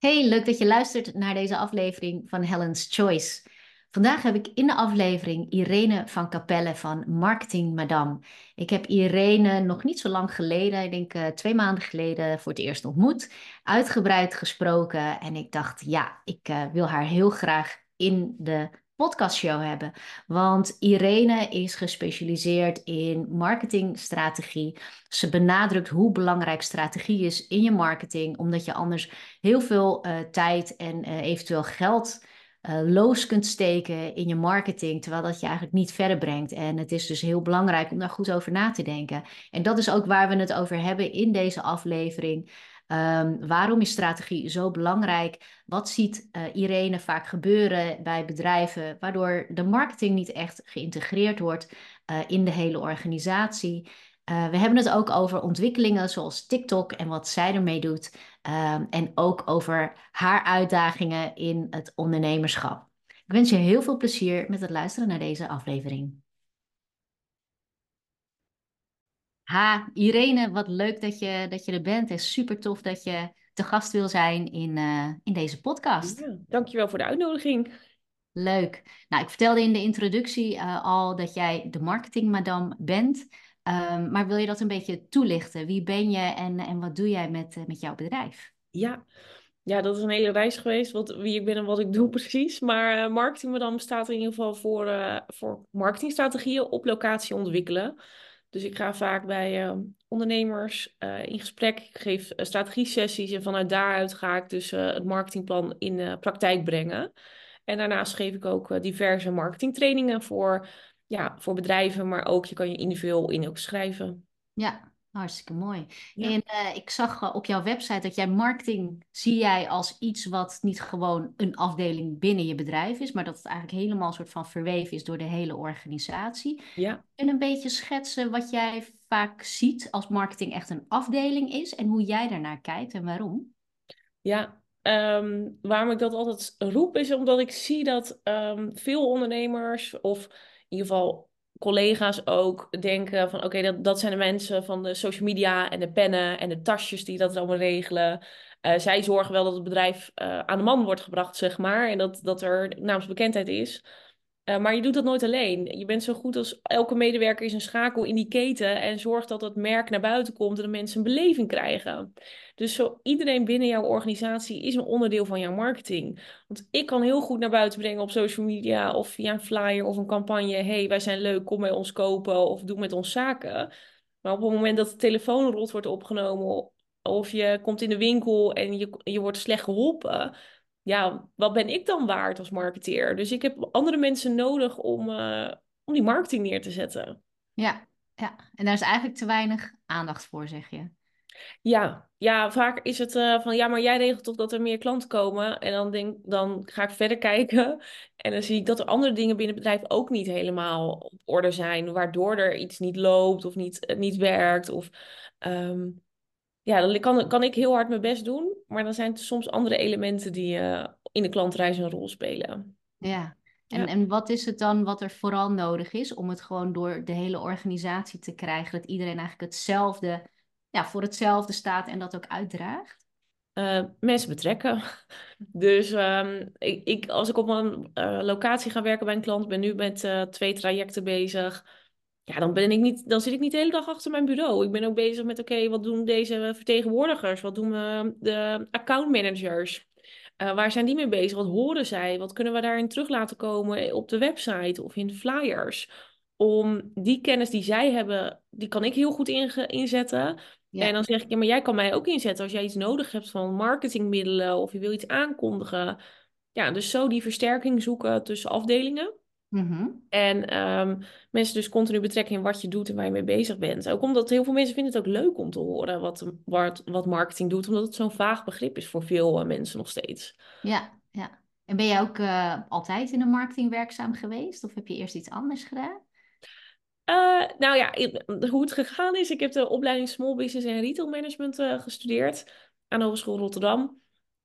Hey, leuk dat je luistert naar deze aflevering van Helen's Choice. Vandaag heb ik in de aflevering Irene van Capelle van Marketing Madame. Ik heb Irene nog niet zo lang geleden, ik denk uh, twee maanden geleden, voor het eerst ontmoet, uitgebreid gesproken. En ik dacht, ja, ik uh, wil haar heel graag in de podcastshow hebben. Want Irene is gespecialiseerd in marketingstrategie. Ze benadrukt hoe belangrijk strategie is in je marketing, omdat je anders heel veel uh, tijd en uh, eventueel geld uh, kunt steken in je marketing, terwijl dat je eigenlijk niet verder brengt. En het is dus heel belangrijk om daar goed over na te denken. En dat is ook waar we het over hebben in deze aflevering. Um, waarom is strategie zo belangrijk? Wat ziet uh, Irene vaak gebeuren bij bedrijven, waardoor de marketing niet echt geïntegreerd wordt uh, in de hele organisatie? Uh, we hebben het ook over ontwikkelingen zoals TikTok en wat zij ermee doet. Um, en ook over haar uitdagingen in het ondernemerschap. Ik wens je heel veel plezier met het luisteren naar deze aflevering. Ha, Irene, wat leuk dat je, dat je er bent. En super tof dat je te gast wil zijn in, uh, in deze podcast. Ja, dankjewel voor de uitnodiging. Leuk. Nou, ik vertelde in de introductie uh, al dat jij de marketingmadam bent. Um, maar wil je dat een beetje toelichten? Wie ben je en, en wat doe jij met, uh, met jouw bedrijf? Ja. ja, dat is een hele reis geweest, wat, wie ik ben en wat ik doe precies. Maar marketingmadam staat in ieder geval voor, voor marketingstrategieën op locatie ontwikkelen. Dus ik ga vaak bij uh, ondernemers uh, in gesprek. Ik geef uh, strategie-sessies en vanuit daaruit ga ik dus het marketingplan in praktijk brengen. En daarnaast geef ik ook diverse marketingtrainingen voor, ja, voor bedrijven, maar ook je kan je individueel in ook schrijven. Ja, Hartstikke mooi. Ja. En uh, ik zag uh, op jouw website dat jij marketing zie jij als iets wat niet gewoon een afdeling binnen je bedrijf is, maar dat het eigenlijk helemaal een soort van verweven is door de hele organisatie. Ja. En een beetje schetsen wat jij vaak ziet als marketing echt een afdeling is en hoe jij daarnaar kijkt en waarom. Ja, um, waarom ik dat altijd roep is omdat ik zie dat um, veel ondernemers of in ieder geval collega's ook denken van oké, dat, dat zijn de mensen van de social media en de pennen en de tasjes die dat allemaal regelen. Uh, zij zorgen wel dat het bedrijf uh, aan de man wordt gebracht, zeg maar. En dat, dat er naamsbekendheid is. Uh, maar je doet dat nooit alleen. Je bent zo goed als elke medewerker is een schakel in die keten en zorgt dat het merk naar buiten komt en de mensen een beleving krijgen. Dus zo, iedereen binnen jouw organisatie is een onderdeel van jouw marketing. Want ik kan heel goed naar buiten brengen op social media of via een flyer of een campagne. hey, wij zijn leuk, kom bij ons kopen of doe met ons zaken. Maar op het moment dat de telefoon rot wordt opgenomen of je komt in de winkel en je, je wordt slecht geholpen, ja, wat ben ik dan waard als marketeer? Dus ik heb andere mensen nodig om, uh, om die marketing neer te zetten. Ja, ja, en daar is eigenlijk te weinig aandacht voor, zeg je. Ja, ja vaak is het uh, van ja, maar jij regelt toch dat er meer klanten komen. En dan, denk, dan ga ik verder kijken. En dan zie ik dat er andere dingen binnen het bedrijf ook niet helemaal op orde zijn. Waardoor er iets niet loopt of niet, niet werkt. Of um, ja, dan kan, kan ik heel hard mijn best doen. Maar dan zijn er soms andere elementen die uh, in de klantreis een rol spelen. Ja. En, ja. en wat is het dan wat er vooral nodig is om het gewoon door de hele organisatie te krijgen? Dat iedereen eigenlijk hetzelfde, ja, voor hetzelfde staat en dat ook uitdraagt? Uh, mensen betrekken. Dus um, ik, ik, als ik op een uh, locatie ga werken bij een klant, ben nu met twee trajecten bezig ja, dan, ben ik niet, dan zit ik niet de hele dag achter mijn bureau. Ik ben ook bezig met, oké, okay, wat doen deze vertegenwoordigers? Wat doen we, de accountmanagers? Uh, waar zijn die mee bezig? Wat horen zij? Wat kunnen we daarin terug laten komen op de website of in de flyers? Om die kennis die zij hebben, die kan ik heel goed inzetten. Ja. En dan zeg ik, ja, maar jij kan mij ook inzetten als jij iets nodig hebt van marketingmiddelen of je wil iets aankondigen. Ja, dus zo die versterking zoeken tussen afdelingen. Mm-hmm. En um, mensen dus continu betrekken in wat je doet en waar je mee bezig bent. Ook omdat heel veel mensen vinden het ook leuk om te horen wat, wat, wat marketing doet. Omdat het zo'n vaag begrip is voor veel uh, mensen nog steeds. Ja, ja. En ben jij ook uh, altijd in de marketing werkzaam geweest? Of heb je eerst iets anders gedaan? Uh, nou ja, hoe het gegaan is. Ik heb de opleiding Small Business en Retail Management gestudeerd aan de Hogeschool Rotterdam.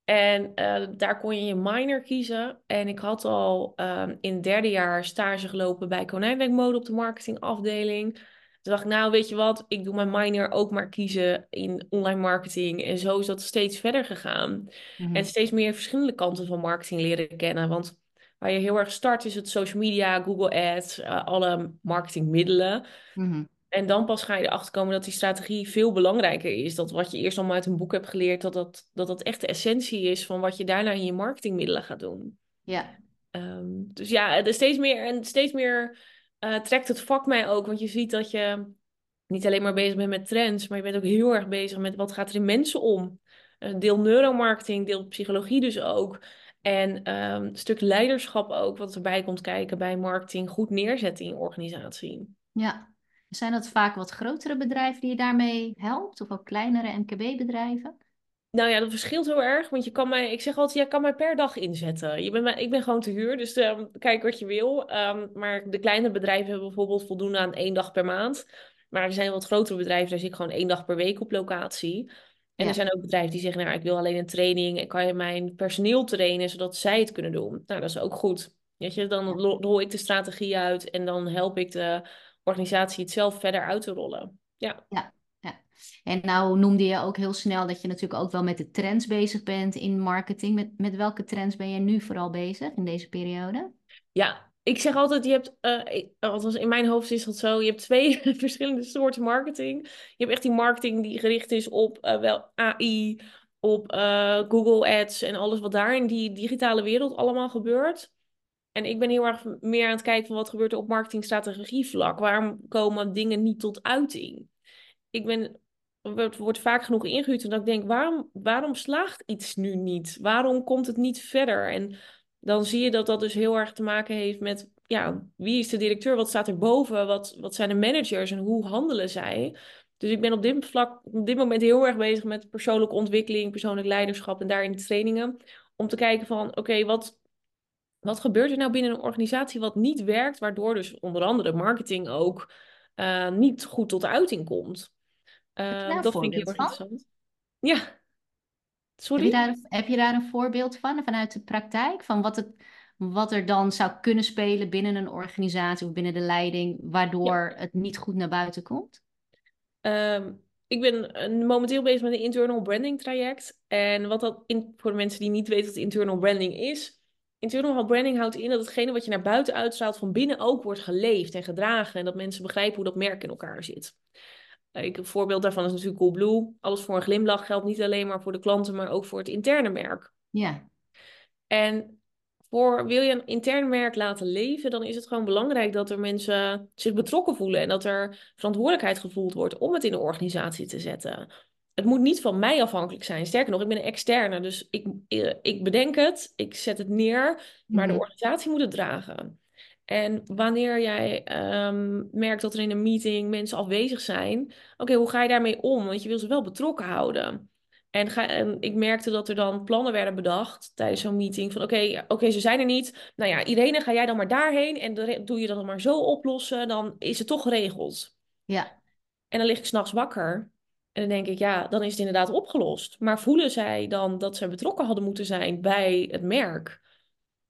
En uh, daar kon je je minor kiezen. En ik had al um, in het derde jaar stage gelopen bij Konijnwerk Mode op de marketingafdeling. Toen dacht ik, nou weet je wat, ik doe mijn minor ook maar kiezen in online marketing. En zo is dat steeds verder gegaan. Mhm. En steeds meer verschillende kanten van marketing leren kennen. Want waar je heel erg start is het social media, Google Ads, uh, alle marketingmiddelen. Mhm. En dan pas ga je erachter komen dat die strategie veel belangrijker is. Dat wat je eerst allemaal uit een boek hebt geleerd, dat dat, dat, dat echt de essentie is van wat je daarna in je marketingmiddelen gaat doen. Ja. Um, dus ja, er steeds meer en steeds meer uh, trekt het vak mij ook. Want je ziet dat je niet alleen maar bezig bent met trends, maar je bent ook heel erg bezig met wat gaat er in mensen om. Uh, deel neuromarketing, deel psychologie dus ook. En um, een stuk leiderschap ook, wat erbij komt kijken bij marketing, goed neerzetten in je organisatie. Ja, zijn dat vaak wat grotere bedrijven die je daarmee helpt? Of ook kleinere MKB-bedrijven? Nou ja, dat verschilt heel erg. Want je kan mij, ik zeg altijd, jij kan mij per dag inzetten. Je bent, ik ben gewoon te huur, dus um, kijk wat je wil. Um, maar de kleine bedrijven hebben bijvoorbeeld voldoende aan één dag per maand. Maar er zijn wat grotere bedrijven, daar zit ik gewoon één dag per week op locatie. En ja. er zijn ook bedrijven die zeggen, nou, ik wil alleen een training en kan je mijn personeel trainen, zodat zij het kunnen doen. Nou, dat is ook goed. Weet je, dan rol ik de strategie uit en dan help ik de organisatie het zelf verder uit te rollen. Ja. ja. Ja, en nou noemde je ook heel snel dat je natuurlijk ook wel met de trends bezig bent in marketing. Met, met welke trends ben je nu vooral bezig in deze periode? Ja, ik zeg altijd, je hebt, uh, althans in mijn hoofd is dat zo, je hebt twee verschillende soorten marketing. Je hebt echt die marketing die gericht is op uh, wel AI, op uh, Google Ads en alles wat daar in die digitale wereld allemaal gebeurt. En ik ben heel erg meer aan het kijken van wat gebeurt er op marketingstrategie vlak. Waarom komen dingen niet tot uiting? Ik ben, wordt, wordt vaak genoeg ingehuurd en dat ik denk, waarom, waarom slaagt iets nu niet? Waarom komt het niet verder? En dan zie je dat dat dus heel erg te maken heeft met, ja, wie is de directeur? Wat staat er boven? Wat, wat zijn de managers en hoe handelen zij? Dus ik ben op dit vlak, op dit moment heel erg bezig met persoonlijke ontwikkeling, persoonlijk leiderschap en daarin trainingen. Om te kijken van, oké, wat, wat gebeurt er nou binnen een organisatie wat niet werkt, waardoor dus onder andere marketing ook uh, niet goed tot uiting komt. Uh, dat vind ik heel interessant. Ja. Sorry? Heb je, daar, heb je daar een voorbeeld van, vanuit de praktijk? Van wat, het, wat er dan zou kunnen spelen binnen een organisatie of binnen de leiding, waardoor ja. het niet goed naar buiten komt? Um, ik ben momenteel bezig met een internal branding traject. En wat dat in, voor de mensen die niet weten wat internal branding is. Internal branding houdt in dat hetgene wat je naar buiten uitstraalt van binnen ook wordt geleefd en gedragen. En dat mensen begrijpen hoe dat merk in elkaar zit. Ik, een voorbeeld daarvan is natuurlijk Coolblue. Alles voor een glimlach geldt niet alleen maar voor de klanten, maar ook voor het interne merk. Ja. En voor, wil je een intern merk laten leven, dan is het gewoon belangrijk dat er mensen zich betrokken voelen en dat er verantwoordelijkheid gevoeld wordt om het in de organisatie te zetten. Het moet niet van mij afhankelijk zijn. Sterker nog, ik ben een externe, dus ik, ik bedenk het, ik zet het neer, maar de organisatie moet het dragen. En wanneer jij um, merkt dat er in een meeting mensen afwezig zijn, oké, okay, hoe ga je daarmee om? Want je wil ze wel betrokken houden. En, ga, en ik merkte dat er dan plannen werden bedacht tijdens zo'n meeting. Van oké, okay, okay, ze zijn er niet. Nou ja, Irene, ga jij dan maar daarheen. En doe je dat maar zo oplossen. Dan is het toch geregeld. Ja. En dan lig ik s'nachts wakker. En dan denk ik, ja, dan is het inderdaad opgelost. Maar voelen zij dan dat ze betrokken hadden moeten zijn bij het merk?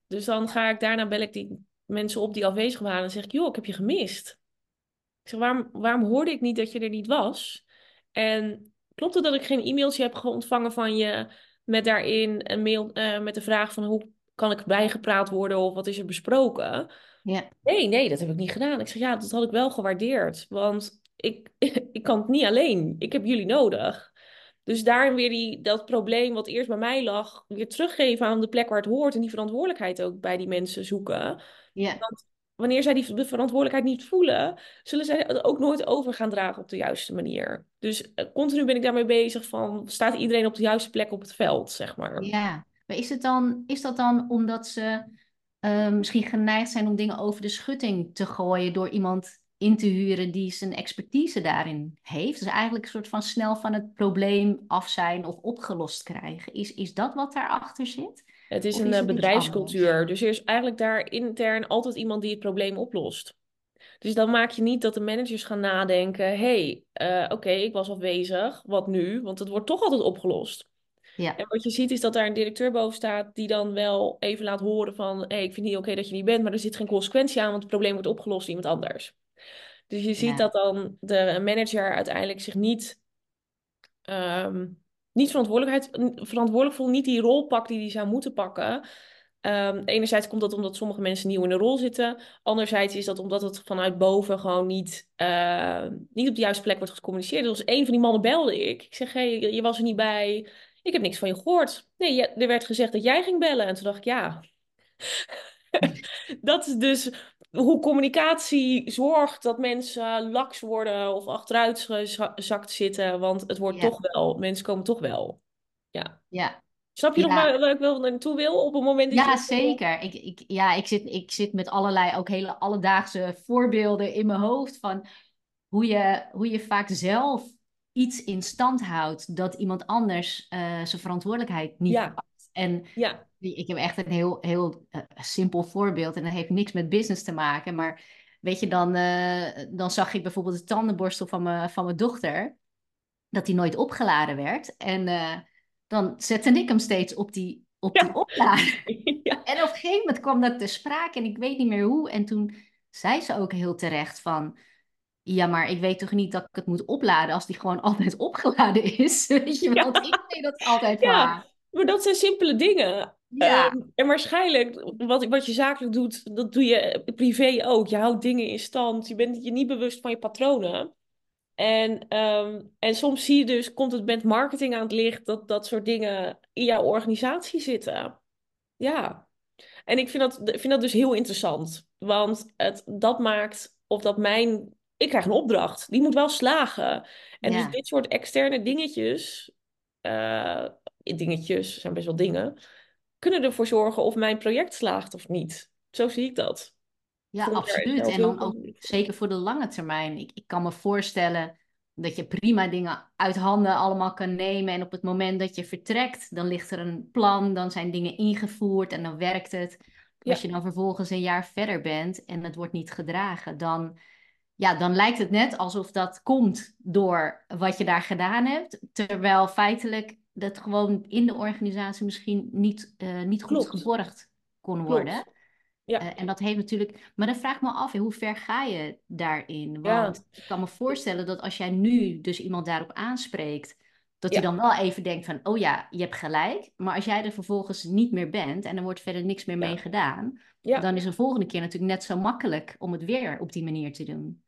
Dus dan ga ik daarna bel ik die mensen op die afwezig waren. En zeg ik, joh, ik heb je gemist. Ik zeg, waarom, waarom hoorde ik niet dat je er niet was? En klopt het dat ik geen e-mailtje heb ontvangen van je met daarin een mail uh, met de vraag van hoe kan ik bijgepraat worden of wat is er besproken? Ja. Nee, nee, dat heb ik niet gedaan. Ik zeg ja, dat had ik wel gewaardeerd, want ik, ik kan het niet alleen. Ik heb jullie nodig. Dus daarin weer die, dat probleem wat eerst bij mij lag, weer teruggeven aan de plek waar het hoort en die verantwoordelijkheid ook bij die mensen zoeken. Ja. Want wanneer zij die verantwoordelijkheid niet voelen, zullen zij het ook nooit over gaan dragen op de juiste manier. Dus uh, continu ben ik daarmee bezig van, staat iedereen op de juiste plek op het veld, zeg maar. Ja, maar is, het dan, is dat dan omdat ze uh, misschien geneigd zijn om dingen over de schutting te gooien door iemand in te huren die zijn expertise daarin heeft? Dus eigenlijk een soort van snel van het probleem af zijn of opgelost krijgen. Is, is dat wat daarachter zit? Het is of een is het bedrijfscultuur. Dus er is eigenlijk daar intern altijd iemand die het probleem oplost. Dus dan maak je niet dat de managers gaan nadenken: hé, hey, uh, oké, okay, ik was afwezig, wat nu? Want het wordt toch altijd opgelost. Ja. En wat je ziet is dat daar een directeur boven staat die dan wel even laat horen van: hé, hey, ik vind het niet oké okay dat je niet bent, maar er zit geen consequentie aan, want het probleem wordt opgelost door iemand anders. Dus je ziet Ja, dat dan de manager uiteindelijk zich niet, ehm, niet verantwoordelijkheid, verantwoordelijk voelt, niet die rol pakt die hij zou moeten pakken. Ehm, enerzijds komt dat omdat sommige mensen nieuw in de rol zitten. Anderzijds is dat omdat het vanuit boven gewoon niet, eh, niet op de juiste plek wordt gecommuniceerd. Dus een van die mannen belde ik. Ik zeg, hey, je was er niet bij. Ik heb niks van je gehoord. Nee, je- er werd gezegd dat jij ging bellen. En toen dacht ik, ja. Dat is dus hoe communicatie zorgt dat mensen laks worden of achteruit gezakt zitten. Want het wordt ja, toch wel, mensen komen toch wel. Ja. ja. Snap je nog waar, waar ik wel naartoe wil op het moment dat Ja, je... zeker. Ik, ik, ja, ik, zit, ik zit met allerlei ook hele alledaagse voorbeelden in mijn hoofd van hoe je, hoe je vaak zelf iets in stand houdt dat iemand anders eh, zijn verantwoordelijkheid niet Ja, pakt. En ja, die- ik heb echt een heel, heel eh, simpel voorbeeld en dat heeft niks met business te maken. Maar weet je, dan, eh, dan zag ik bijvoorbeeld de tandenborstel van mijn, van mijn dochter, dat die nooit opgeladen werd. En eh, dan zette ik hem steeds op die, op die oplader. ja, En op een gegeven moment kwam dat te sprake en ik weet niet meer hoe. En toen zei ze ook heel terecht van... Ja, maar ik weet toch niet dat ik het moet opladen als die gewoon altijd opgeladen is. Weet je ja, want ik deed dat altijd voor ja. Maar dat zijn simpele dingen. Ja, Ehm, en waarschijnlijk, wat, wat je zakelijk doet, dat doe je privé ook. Je houdt dingen in stand. Je bent je niet bewust van je patronen. En, ehm, en soms zie je dus, komt het met marketing aan het licht, dat dat soort dingen in jouw organisatie zitten. Ja. En ik vind dat, vind dat dus heel interessant. Want het, dat maakt, of dat mijn, ik krijg een opdracht, die moet wel slagen. En dus dit soort externe dingetjes, eh, dingetjes zijn best wel dingen, kunnen ervoor zorgen of mijn project slaagt of niet. Zo zie ik dat. ja, absoluut. En dan ook zeker voor de lange termijn. Ik, ik kan me voorstellen dat je prima dingen uit handen allemaal kan nemen. En op het moment dat je vertrekt, dan ligt er een plan, dan zijn dingen ingevoerd en dan werkt het. Als je dan vervolgens een jaar verder bent en het wordt niet gedragen, dan ja, dan lijkt het net alsof dat komt door wat je daar gedaan hebt. Terwijl feitelijk dat gewoon in de organisatie misschien niet, eh, niet goed klopt. geborgd kon worden. Ja, Eh, en dat heeft natuurlijk. Maar dan vraag ik me af, hoe ver ga je daarin? ja, Want ik kan me voorstellen dat als jij nu dus iemand daarop aanspreekt, dat hij ja, dan wel even denkt van, oh ja, je hebt gelijk. Maar als jij er vervolgens niet meer bent en er wordt verder niks meer mee gedaan, dan is de volgende keer natuurlijk net zo makkelijk om het weer op die manier te doen.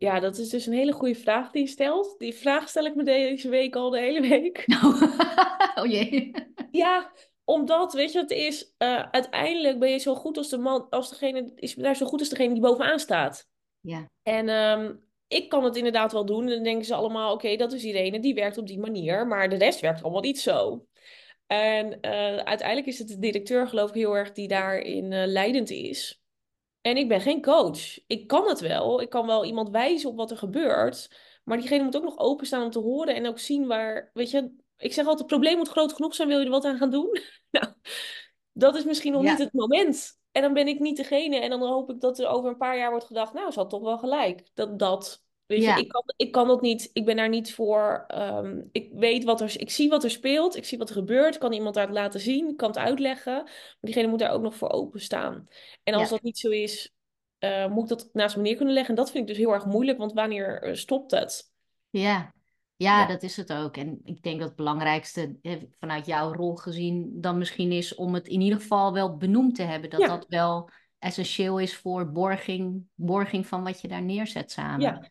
Ja, dat is dus een hele goede vraag die je stelt. Die vraag stel ik me deze week al de hele week. oh jee. Ja, omdat, weet je wat het is? Eh, uiteindelijk ben je zo goed als de man, als degene, is daar zo goed als degene die bovenaan staat. Ja, En ehm, ik kan het inderdaad wel doen. En dan denken ze allemaal, oké, dat is Irene, die werkt op die manier. Maar de rest werkt allemaal niet zo. En eh, uiteindelijk is het de directeur, geloof ik, heel erg die daarin eh, leidend is. En ik ben geen coach. Ik kan het wel. Ik kan wel iemand wijzen op wat er gebeurt. Maar diegene moet ook nog openstaan om te horen en ook zien waar, weet je, ik zeg altijd, het probleem moet groot genoeg zijn, wil je er wat aan gaan doen? Nou, dat is misschien nog niet het moment. En dan ben ik niet degene. En dan hoop ik dat er over een paar jaar wordt gedacht, nou, ze had toch wel gelijk. Dat, dat, weet je, ik kan, ik kan dat niet. Ik ben daar niet voor. ehm, ik weet wat er, ik zie wat er speelt. Ik zie wat er gebeurt. Kan iemand daar laten zien. Kan het uitleggen. Maar diegene moet daar ook nog voor openstaan. En als ja, dat niet zo is, eh, moet ik dat naast me neer kunnen leggen. En dat vind ik dus heel erg moeilijk, want wanneer eh, stopt het? ja. Ja, Ja, dat is het ook. En ik denk dat het belangrijkste eh, vanuit jouw rol gezien dan misschien is om het in ieder geval wel benoemd te hebben. Dat ja, dat wel essentieel is voor borging, borging van wat je daar neerzet samen. ja,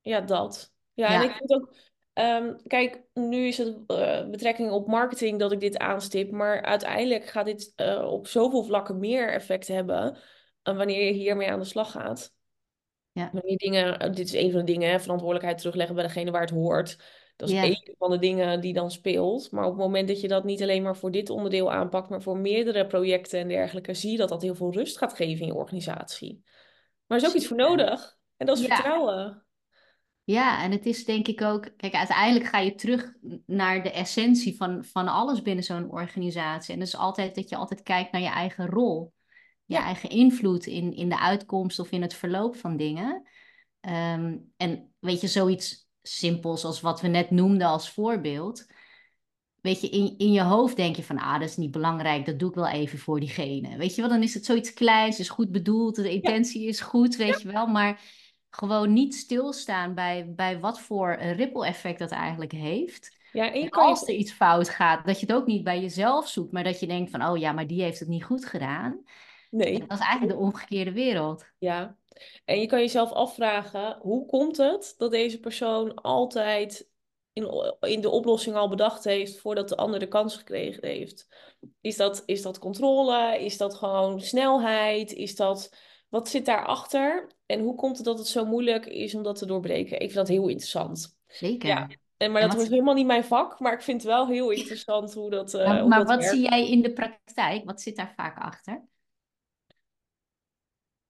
ja, dat. Ja, en ik vind ook, ehm, kijk, nu is het eh, betrekking op marketing dat ik dit aanstip, maar uiteindelijk gaat dit eh, op zoveel vlakken meer effect hebben eh, wanneer je hiermee aan de slag gaat. ja, Wanneer dingen, eh, dit is een van de dingen, hè, verantwoordelijkheid terugleggen bij degene waar het hoort. Dat is ja, één van de dingen die dan speelt. Maar op het moment dat je dat niet alleen maar voor dit onderdeel aanpakt, maar voor meerdere projecten en dergelijke, zie je dat dat heel veel rust gaat geven in je organisatie. Maar er is ook iets voor zeker. nodig. En dat is Ja, vertrouwen. Ja, en het is denk ik ook, kijk, uiteindelijk ga je terug naar de essentie van, van alles binnen zo'n organisatie. En dat is altijd dat je altijd kijkt naar je eigen rol, je Ja, eigen invloed in, in de uitkomst of in het verloop van dingen. Ehm, en weet je, zoiets simpels als wat we net noemden als voorbeeld. Weet je, in, in je hoofd denk je van, ah, dat is niet belangrijk, dat doe ik wel even voor diegene. Weet je wel, dan is het zoiets kleins, is goed bedoeld, de ja, intentie is goed, weet je wel. Maar gewoon niet stilstaan bij, bij wat voor een ripple effect dat eigenlijk heeft. Ja, en als er iets fout gaat, dat je het ook niet bij jezelf zoekt, maar dat je denkt van, oh ja, maar die heeft het niet goed gedaan. Nee. dat is eigenlijk de omgekeerde wereld. Ja, en je kan jezelf afvragen, hoe komt het dat deze persoon altijd in, in de oplossing al bedacht heeft voordat de ander de kans gekregen heeft? Is dat, is dat controle? Is dat gewoon snelheid? Is dat, wat zit daarachter? En hoe komt het dat het zo moeilijk is om dat te doorbreken? Ik vind dat heel interessant. Ja, Zeker. en, maar En dat wat, is helemaal niet mijn vak, maar ik vind het wel heel interessant hoe dat, eh, maar, hoe maar dat wat zie jij in de praktijk? Wat zit daar vaak achter?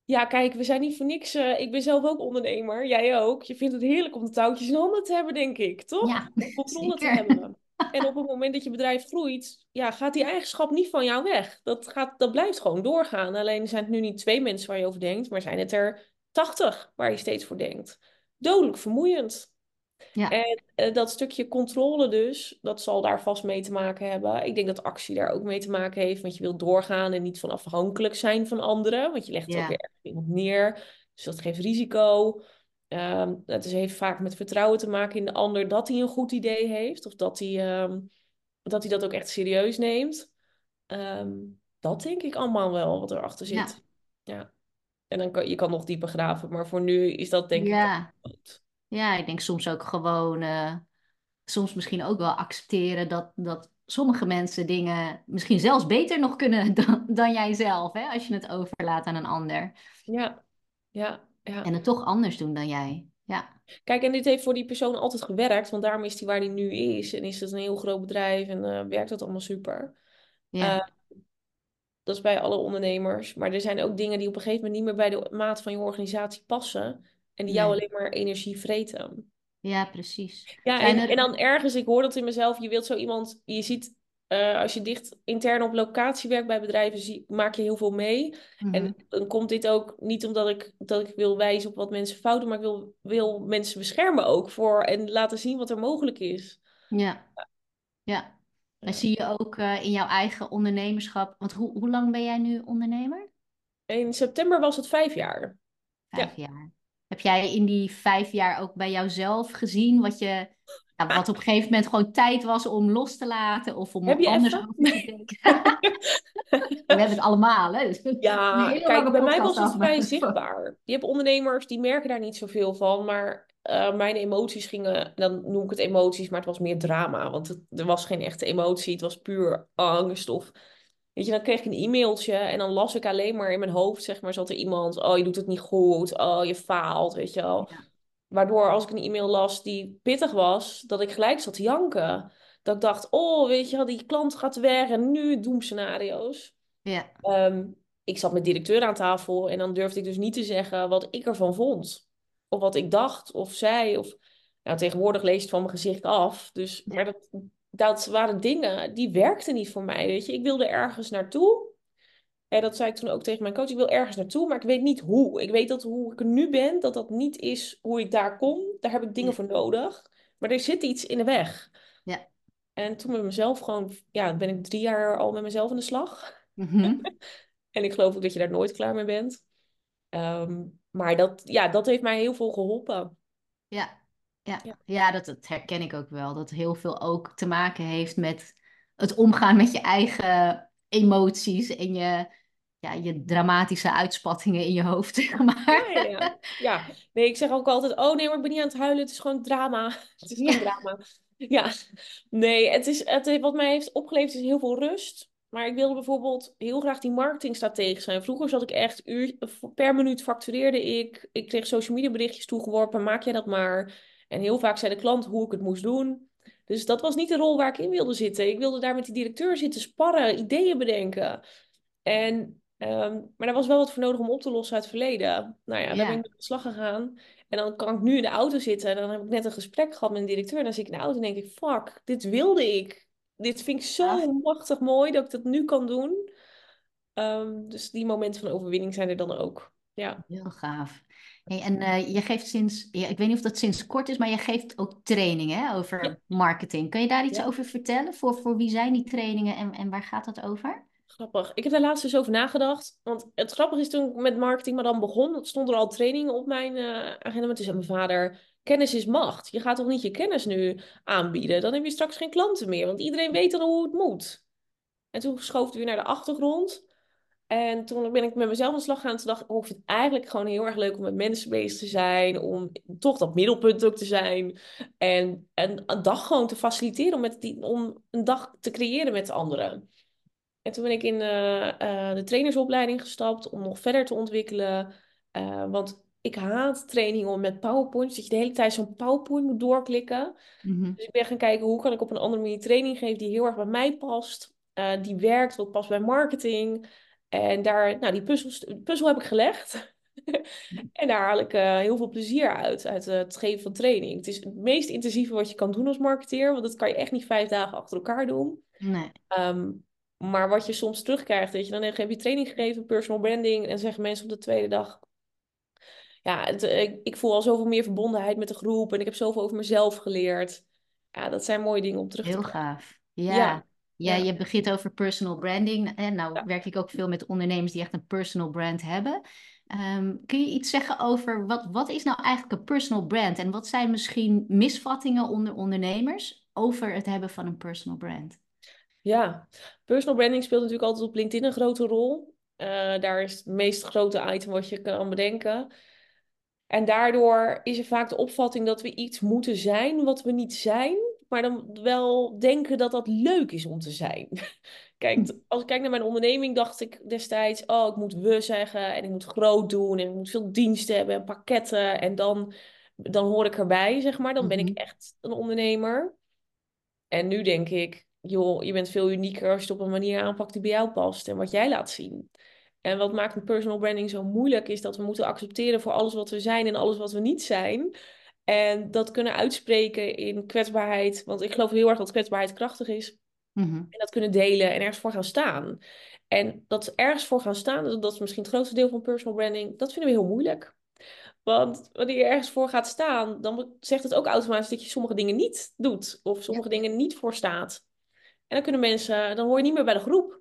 Ja, kijk, we zijn niet voor niks. eh, ik ben zelf ook ondernemer, jij ook. Je vindt het heerlijk om de touwtjes in handen te hebben, denk ik, toch? Ja, Om controle te hebben. En op het moment dat je bedrijf groeit, ja, gaat die eigenschap niet van jou weg. Dat gaat, dat blijft gewoon doorgaan. Alleen zijn het nu niet twee mensen waar je over denkt, maar zijn het er tachtig waar je steeds voor denkt. Dodelijk vermoeiend. Ja, En eh, dat stukje controle dus, dat zal daar vast mee te maken hebben. Ik denk dat actie daar ook mee te maken heeft, want je wilt doorgaan en niet van afhankelijk zijn van anderen, want je legt het ook weer ergens iemand neer. Dus dat geeft risico. Ehm het is, heeft vaak met vertrouwen te maken in de ander dat hij een goed idee heeft, of dat hij, ehm, dat, hij dat ook echt serieus neemt. Ehm, dat denk ik allemaal wel wat erachter ja, zit. Ja. En dan kan je kan nog dieper graven, maar voor nu is dat denk ik ja. goed. Ja, ik denk soms ook gewoon, eh, soms misschien ook wel accepteren dat, dat sommige mensen dingen misschien zelfs beter nog kunnen dan, dan jij zelf, hè, als je het overlaat aan een ander. Ja, ja, En ja. het toch anders doen dan jij. Ja, Kijk, en dit heeft voor die persoon altijd gewerkt, want daarom is hij waar hij nu is. En is het een heel groot bedrijf en eh, werkt dat allemaal super. ja, Eh, dat is bij alle ondernemers. Maar er zijn ook dingen die op een gegeven moment niet meer bij de maat van je organisatie passen. En die jou nee. alleen maar energie vreten. Ja, precies. Ja, en, en dan ergens, ik hoor dat in mezelf, je wilt zo iemand, je ziet, eh, als je dicht intern op locatie werkt bij bedrijven, zie, maak je heel veel mee. En Mhm. dan komt dit ook niet omdat ik, dat ik wil wijzen op wat mensen fout doen, maar ik wil, wil mensen beschermen ook voor en laten zien wat er mogelijk is. Ja, ja. En zie je ook eh, in jouw eigen ondernemerschap, want hoe, hoe lang ben jij nu ondernemer? In september was het vijf jaar. Vijf Ja. jaar. Heb jij in die vijf jaar ook bij jouzelf gezien wat je, ja, wat op een gegeven moment gewoon tijd was om los te laten of om Heb je anders over te denken? We hebben het allemaal, hè? Dus Ja, kijk, bij mij was het vrij zichtbaar. Je hebt ondernemers die merken daar niet zoveel van, maar eh, mijn emoties gingen, dan noem ik het emoties, maar het was meer drama, want het, er was geen echte emotie, het was puur angst of, weet je, dan kreeg ik een e-mailtje en dan las ik alleen maar in mijn hoofd, zeg maar, zat er iemand, oh, je doet het niet goed, oh, je faalt, weet je wel. Ja, Waardoor als ik een e-mail las die pittig was, dat ik gelijk zat te janken. Dat ik dacht, oh, weet je wel, die klant gaat weg en nu doemscenario's. ja, Ehm, ik zat met directeur aan tafel en dan durfde ik dus niet te zeggen wat ik ervan vond. Of wat ik dacht of zei. Of, nou, tegenwoordig lees je het van mijn gezicht af. Dus, maar dat, dat waren dingen die werkten niet voor mij. Weet je, ik wilde ergens naartoe. En dat zei ik toen ook tegen mijn coach. Ik wil ergens naartoe, maar ik weet niet hoe. Ik weet dat hoe ik er nu ben, dat dat niet is hoe ik daar kom. Daar heb ik dingen ja, voor nodig. Maar er zit iets in de weg. ja. En toen met mezelf gewoon, ja, ben ik drie jaar al met mezelf aan de slag. Mhm. En ik geloof ook dat je daar nooit klaar mee bent. Ehm, maar dat, ja, dat heeft mij heel veel geholpen. Ja, ja. Ja. Ja, dat, dat herken ik ook wel. Dat heel veel ook te maken heeft met het omgaan met je eigen emoties en je, ja, je dramatische uitspattingen in je hoofd, zeg Ja, maar. ja, ja. Ja, nee, ik zeg ook altijd, oh nee, maar ik ben niet aan het huilen, het is gewoon drama. Het is Ja, geen drama. Ja, nee, het is, het, wat mij heeft opgeleverd is heel veel rust. Maar ik wilde bijvoorbeeld heel graag die marketingstratege zijn. Vroeger zat ik echt uur, per minuut factureerde ik. Ik kreeg social media berichtjes toegeworpen, maak jij dat maar. En heel vaak zei de klant hoe ik het moest doen. Dus dat was niet de rol waar ik in wilde zitten. Ik wilde daar met die directeur zitten sparren, ideeën bedenken. En, ehm, maar daar was wel wat voor nodig om op te lossen uit het verleden. Nou ja, daar ben ik de slag gegaan. En dan kan ik nu in de auto zitten en dan heb ik net een gesprek gehad met een directeur. En dan zit ik in de auto en denk ik, fuck, dit wilde ik. Dit vind ik zo machtig mooi dat ik dat nu kan doen. Ehm, dus die momenten van overwinning zijn er dan ook. Ja. Heel gaaf. Hey, en eh, je geeft sinds, ja, ik weet niet of dat sinds kort is, maar je geeft ook trainingen hè, Ja. over marketing. Kan je daar iets over vertellen? Voor, voor wie zijn die trainingen en, en waar gaat dat over? Grappig. Ik heb daar laatst dus over nagedacht. Want het grappige is toen ik met marketing maar dan begon, stond er al trainingen op mijn uh, agenda. Maar toen zei mijn vader, kennis is macht. Je gaat toch niet je kennis nu aanbieden? Dan heb je straks geen klanten meer, want iedereen weet dan hoe het moet. En toen schoof het weer naar de achtergrond. En toen ben ik met mezelf aan de slag gaan. Toen dacht ik, oh, ik vind het eigenlijk gewoon heel erg leuk om met mensen bezig te zijn. Om toch dat middelpunt ook te zijn. En, en een dag gewoon te faciliteren om, met die, om een dag te creëren met anderen. En toen ben ik in uh, uh, de trainersopleiding gestapt om nog verder te ontwikkelen. Uh, want ik haat trainingen met PowerPoint. Dat je de hele tijd zo'n PowerPoint moet doorklikken. Mhm. Dus ik ben gaan kijken hoe kan ik op een andere manier training geven die heel erg bij mij past. die werkt, wat past bij marketing. En daar, nou, die puzzel, puzzel heb ik gelegd. en daar haal ik heel veel plezier uit, uit het geven van training. Het is het meest intensieve wat je kan doen als marketeer, want dat kan je echt niet vijf dagen achter elkaar doen. Nee. Um, maar wat je soms terugkrijgt, weet je, dan heb je training gegeven, personal branding, en zeggen mensen op de tweede dag, ja, het, ik, ik, voel al zoveel meer verbondenheid met de groep en ik heb zoveel over mezelf geleerd. Ja, dat zijn mooie dingen om terug te krijgen. Heel gaaf. Ja. ja. Ja, je begint over personal branding. En nou Ja. werk ik ook veel met ondernemers die echt een personal brand hebben. Ehm, kun je iets zeggen over wat, wat is nou eigenlijk een personal brand? En wat zijn misschien misvattingen onder ondernemers over het hebben van een personal brand? Ja, personal branding speelt natuurlijk altijd op LinkedIn een grote rol. Eh, daar is het meest grote item wat je kan bedenken. En daardoor is er vaak de opvatting dat we iets moeten zijn wat we niet zijn, maar dan wel denken dat dat leuk is om te zijn. Kijk, als ik kijk naar mijn onderneming, dacht ik destijds: oh, ik moet we zeggen en ik moet groot doen en ik moet veel diensten hebben en pakketten en dan, dan hoor ik erbij, zeg maar. Dan ben ik Mhm. echt een ondernemer. En nu denk ik: joh, je bent veel unieker als je het op een manier aanpakt die bij jou past en wat jij laat zien. En wat maakt een personal branding zo moeilijk is dat we moeten accepteren voor alles wat we zijn en alles wat we niet zijn. En dat kunnen uitspreken in kwetsbaarheid. Want ik geloof heel erg dat kwetsbaarheid krachtig is. Mhm. En dat kunnen delen en ergens voor gaan staan. En dat ergens voor gaan staan, dat dat is misschien het grootste deel van personal branding, dat vinden we heel moeilijk. Want wanneer je ergens voor gaat staan, dan zegt het ook automatisch dat je sommige dingen niet doet. Of sommige dingen niet voor staat. En dan kunnen mensen, dan hoor je niet meer bij de groep.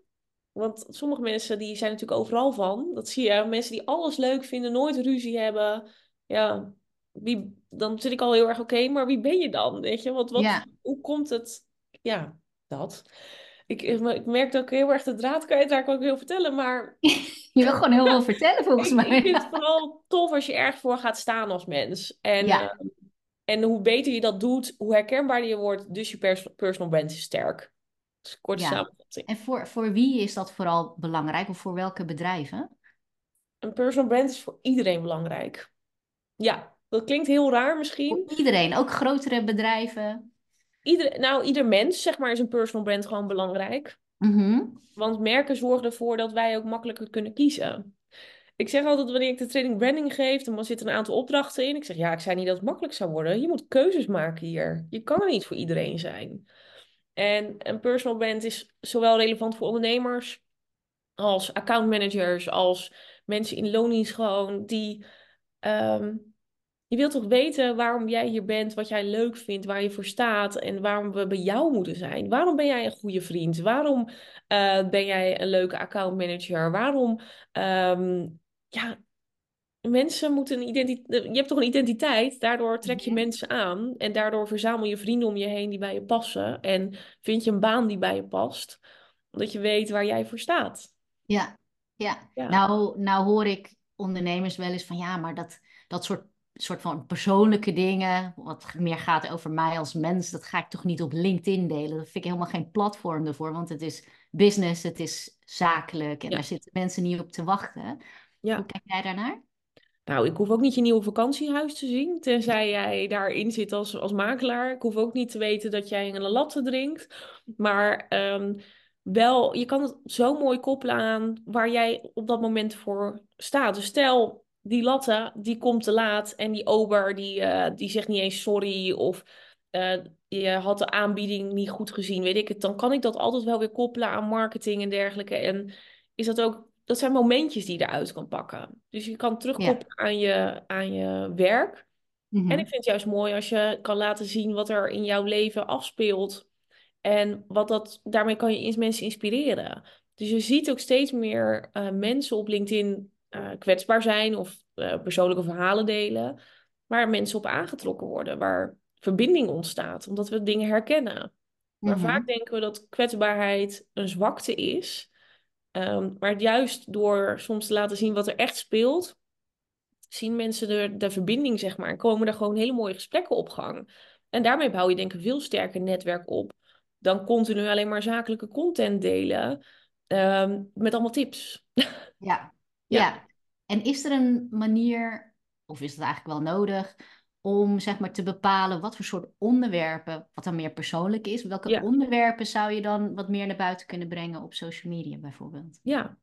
Want sommige mensen die zijn natuurlijk overal van. Dat zie je. Mensen die alles leuk vinden, nooit ruzie hebben. Ja, wie, dan zit ik al heel erg oké, maar wie ben je dan? Weet je, want wat, Ja. hoe komt het? Ja, dat. Ik, ik merk dat ik heel erg de draad kwijtraak wat ik wil vertellen, maar Je wil gewoon heel veel vertellen volgens mij. ik vind het vooral tof als je erg voor gaat staan als mens. En, Ja. eh, en hoe beter je dat doet, hoe herkenbaarder je wordt, dus je pers personal brand is sterk. Korte Ja. samenvatting. En voor, voor wie is dat vooral belangrijk of voor welke bedrijven? Een personal brand is voor iedereen belangrijk. Ja, dat klinkt heel raar misschien. Voor iedereen, ook grotere bedrijven. Ieder, nou, ieder mens, zeg maar, is een personal brand gewoon belangrijk. Mhm. Want merken zorgen ervoor dat wij ook makkelijker kunnen kiezen. Ik zeg altijd, wanneer ik de training branding geef, dan zitten een aantal opdrachten in. Ik zeg, ja, ik zei niet dat het makkelijk zou worden. Je moet keuzes maken hier. Je kan er niet voor iedereen zijn. En een personal brand is zowel relevant voor ondernemers als accountmanagers, als mensen in loondienst gewoon, die... ehm, je wilt toch weten waarom jij hier bent, wat jij leuk vindt, waar je voor staat en waarom we bij jou moeten zijn. Waarom ben jij een goede vriend? Waarom eh, ben jij een leuke accountmanager? Waarom, ehm, ja, mensen moeten een identiteit. Je hebt toch een identiteit, daardoor trek je Ja. mensen aan en daardoor verzamel je vrienden om je heen die bij je passen en vind je een baan die bij je past, omdat je weet waar jij voor staat. Ja, ja. Ja. Nou, nou hoor ik ondernemers wel eens van ja, maar dat, dat soort, soort van persoonlijke dingen, wat meer gaat over mij als mens, dat ga ik toch niet op LinkedIn delen. Dat vind ik helemaal geen platform ervoor, want het is business, het is zakelijk en Ja. daar zitten mensen niet op te wachten. Ja. Hoe kijk jij daarnaar? Nou, ik hoef ook niet je nieuwe vakantiehuis te zien, tenzij jij daarin zit als, als makelaar. Ik hoef ook niet te weten dat jij een latte drinkt. Maar ehm, wel, je kan het zo mooi koppelen aan waar jij op dat moment voor staat. Dus stel, die latte, die komt te laat en die ober, die, eh, die zegt niet eens sorry of eh, je had de aanbieding niet goed gezien, weet ik het. Dan kan ik dat altijd wel weer koppelen aan marketing en dergelijke. En is dat ook dat zijn momentjes die je eruit kan pakken. Dus je kan terugkoppelen aan, je, aan je werk. Mhm. En ik vind het juist mooi als je kan laten zien wat er in jouw leven afspeelt. En wat dat, daarmee kan je eens mensen inspireren. Dus je ziet ook steeds meer uh, mensen op LinkedIn uh, kwetsbaar zijn of uh, persoonlijke verhalen delen, waar mensen op aangetrokken worden, waar verbinding ontstaat, omdat we dingen herkennen. Maar Mhm. vaak denken we dat kwetsbaarheid een zwakte is. Um, maar juist door soms te laten zien wat er echt speelt, zien mensen de, de verbinding, zeg maar, en komen er gewoon hele mooie gesprekken op gang. En daarmee bouw je denk ik een veel sterker netwerk op dan continu alleen maar zakelijke content delen um, met allemaal tips. Ja. Ja. ja. En is er een manier, of is het eigenlijk wel nodig, om zeg maar te bepalen wat voor soort onderwerpen, wat dan meer persoonlijk is, welke Ja. onderwerpen zou je dan wat meer naar buiten kunnen brengen op social media bijvoorbeeld? Ja,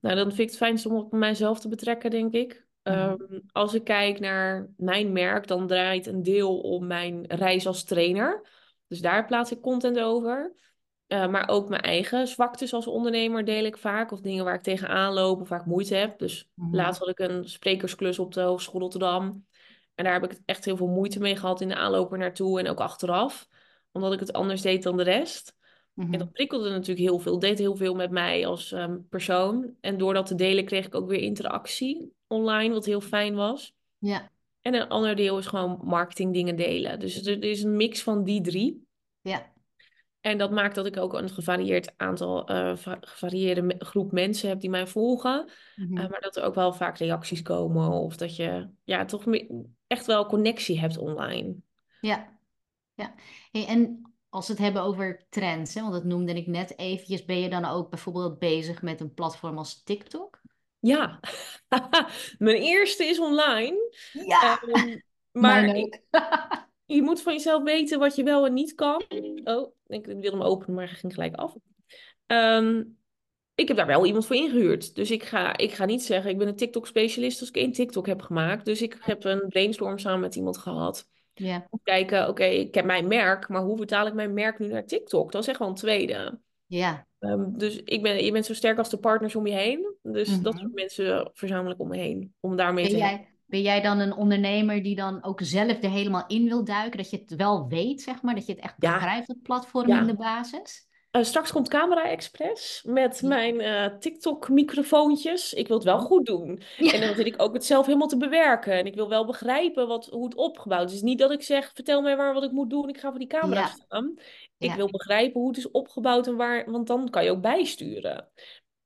nou dan vind ik het fijnst om op mijzelf te betrekken, denk ik. Mhm. Ehm, als ik kijk naar mijn merk, dan draait een deel om mijn reis als trainer. Dus daar plaats ik content over. Uh, maar ook mijn eigen zwaktes als ondernemer deel ik vaak. Of dingen waar ik tegenaan loop of waar ik moeite heb. Dus Mhm. laatst had ik een sprekersklus op de Hogeschool Rotterdam. En daar heb ik echt heel veel moeite mee gehad in de aanloop er naartoe en ook achteraf. Omdat ik het anders deed dan de rest. Mhm. En dat prikkelde natuurlijk heel veel. Deed heel veel met mij als um, persoon. En door dat te delen kreeg ik ook weer interactie online, wat heel fijn was. Ja, En een ander deel is gewoon marketing dingen delen. Dus het er is een mix van die drie. ja, En dat maakt dat ik ook een gevarieerd aantal, eh, va- gevarieerde groep mensen heb die mij volgen. Mhm. Uh, maar dat er ook wel vaak reacties komen. Of dat je ja, toch me- echt wel connectie hebt online. ja, ja. Hey, en als we het hebben over trends, hè, want dat noemde ik net eventjes, ben je dan ook bijvoorbeeld bezig met een platform als TikTok? Ja, mijn eerste is online. Ja, Um, maar ik, je moet van jezelf weten wat je wel en niet kan. Oh, ik wilde hem openen, maar ging gelijk af. Um, ik heb daar wel iemand voor ingehuurd. Dus ik ga, ik ga niet zeggen, ik ben een TikTok-specialist als ik één TikTok heb gemaakt. Dus ik heb een brainstorm samen met iemand gehad. Ja, Om te kijken, oké, ik heb mijn merk, maar hoe vertaal ik mijn merk nu naar TikTok? Dat is echt wel een tweede. ja. Um, dus ik ben, je bent zo sterk als de partners om je heen. Dus dat Mhm. soort mensen verzamel ik om me heen. Om daarmee Ben te jij, ben jij dan een ondernemer die dan ook zelf er helemaal in wil duiken? Dat je het wel weet, zeg maar? Dat je het echt Ja. begrijpt, het platform Ja. in de basis? Uh, straks komt Camera Express met Ja. mijn uh, TikTok-microfoontjes. Ik wil het wel goed doen. Ja. En dan zit ik ook het zelf helemaal te bewerken. En ik wil wel begrijpen wat, hoe het opgebouwd is. Niet dat ik zeg, vertel mij waar wat ik moet doen. Ik ga voor die camera Ja. staan. Ik wil begrijpen hoe het is opgebouwd en waar, want dan kan je ook bijsturen.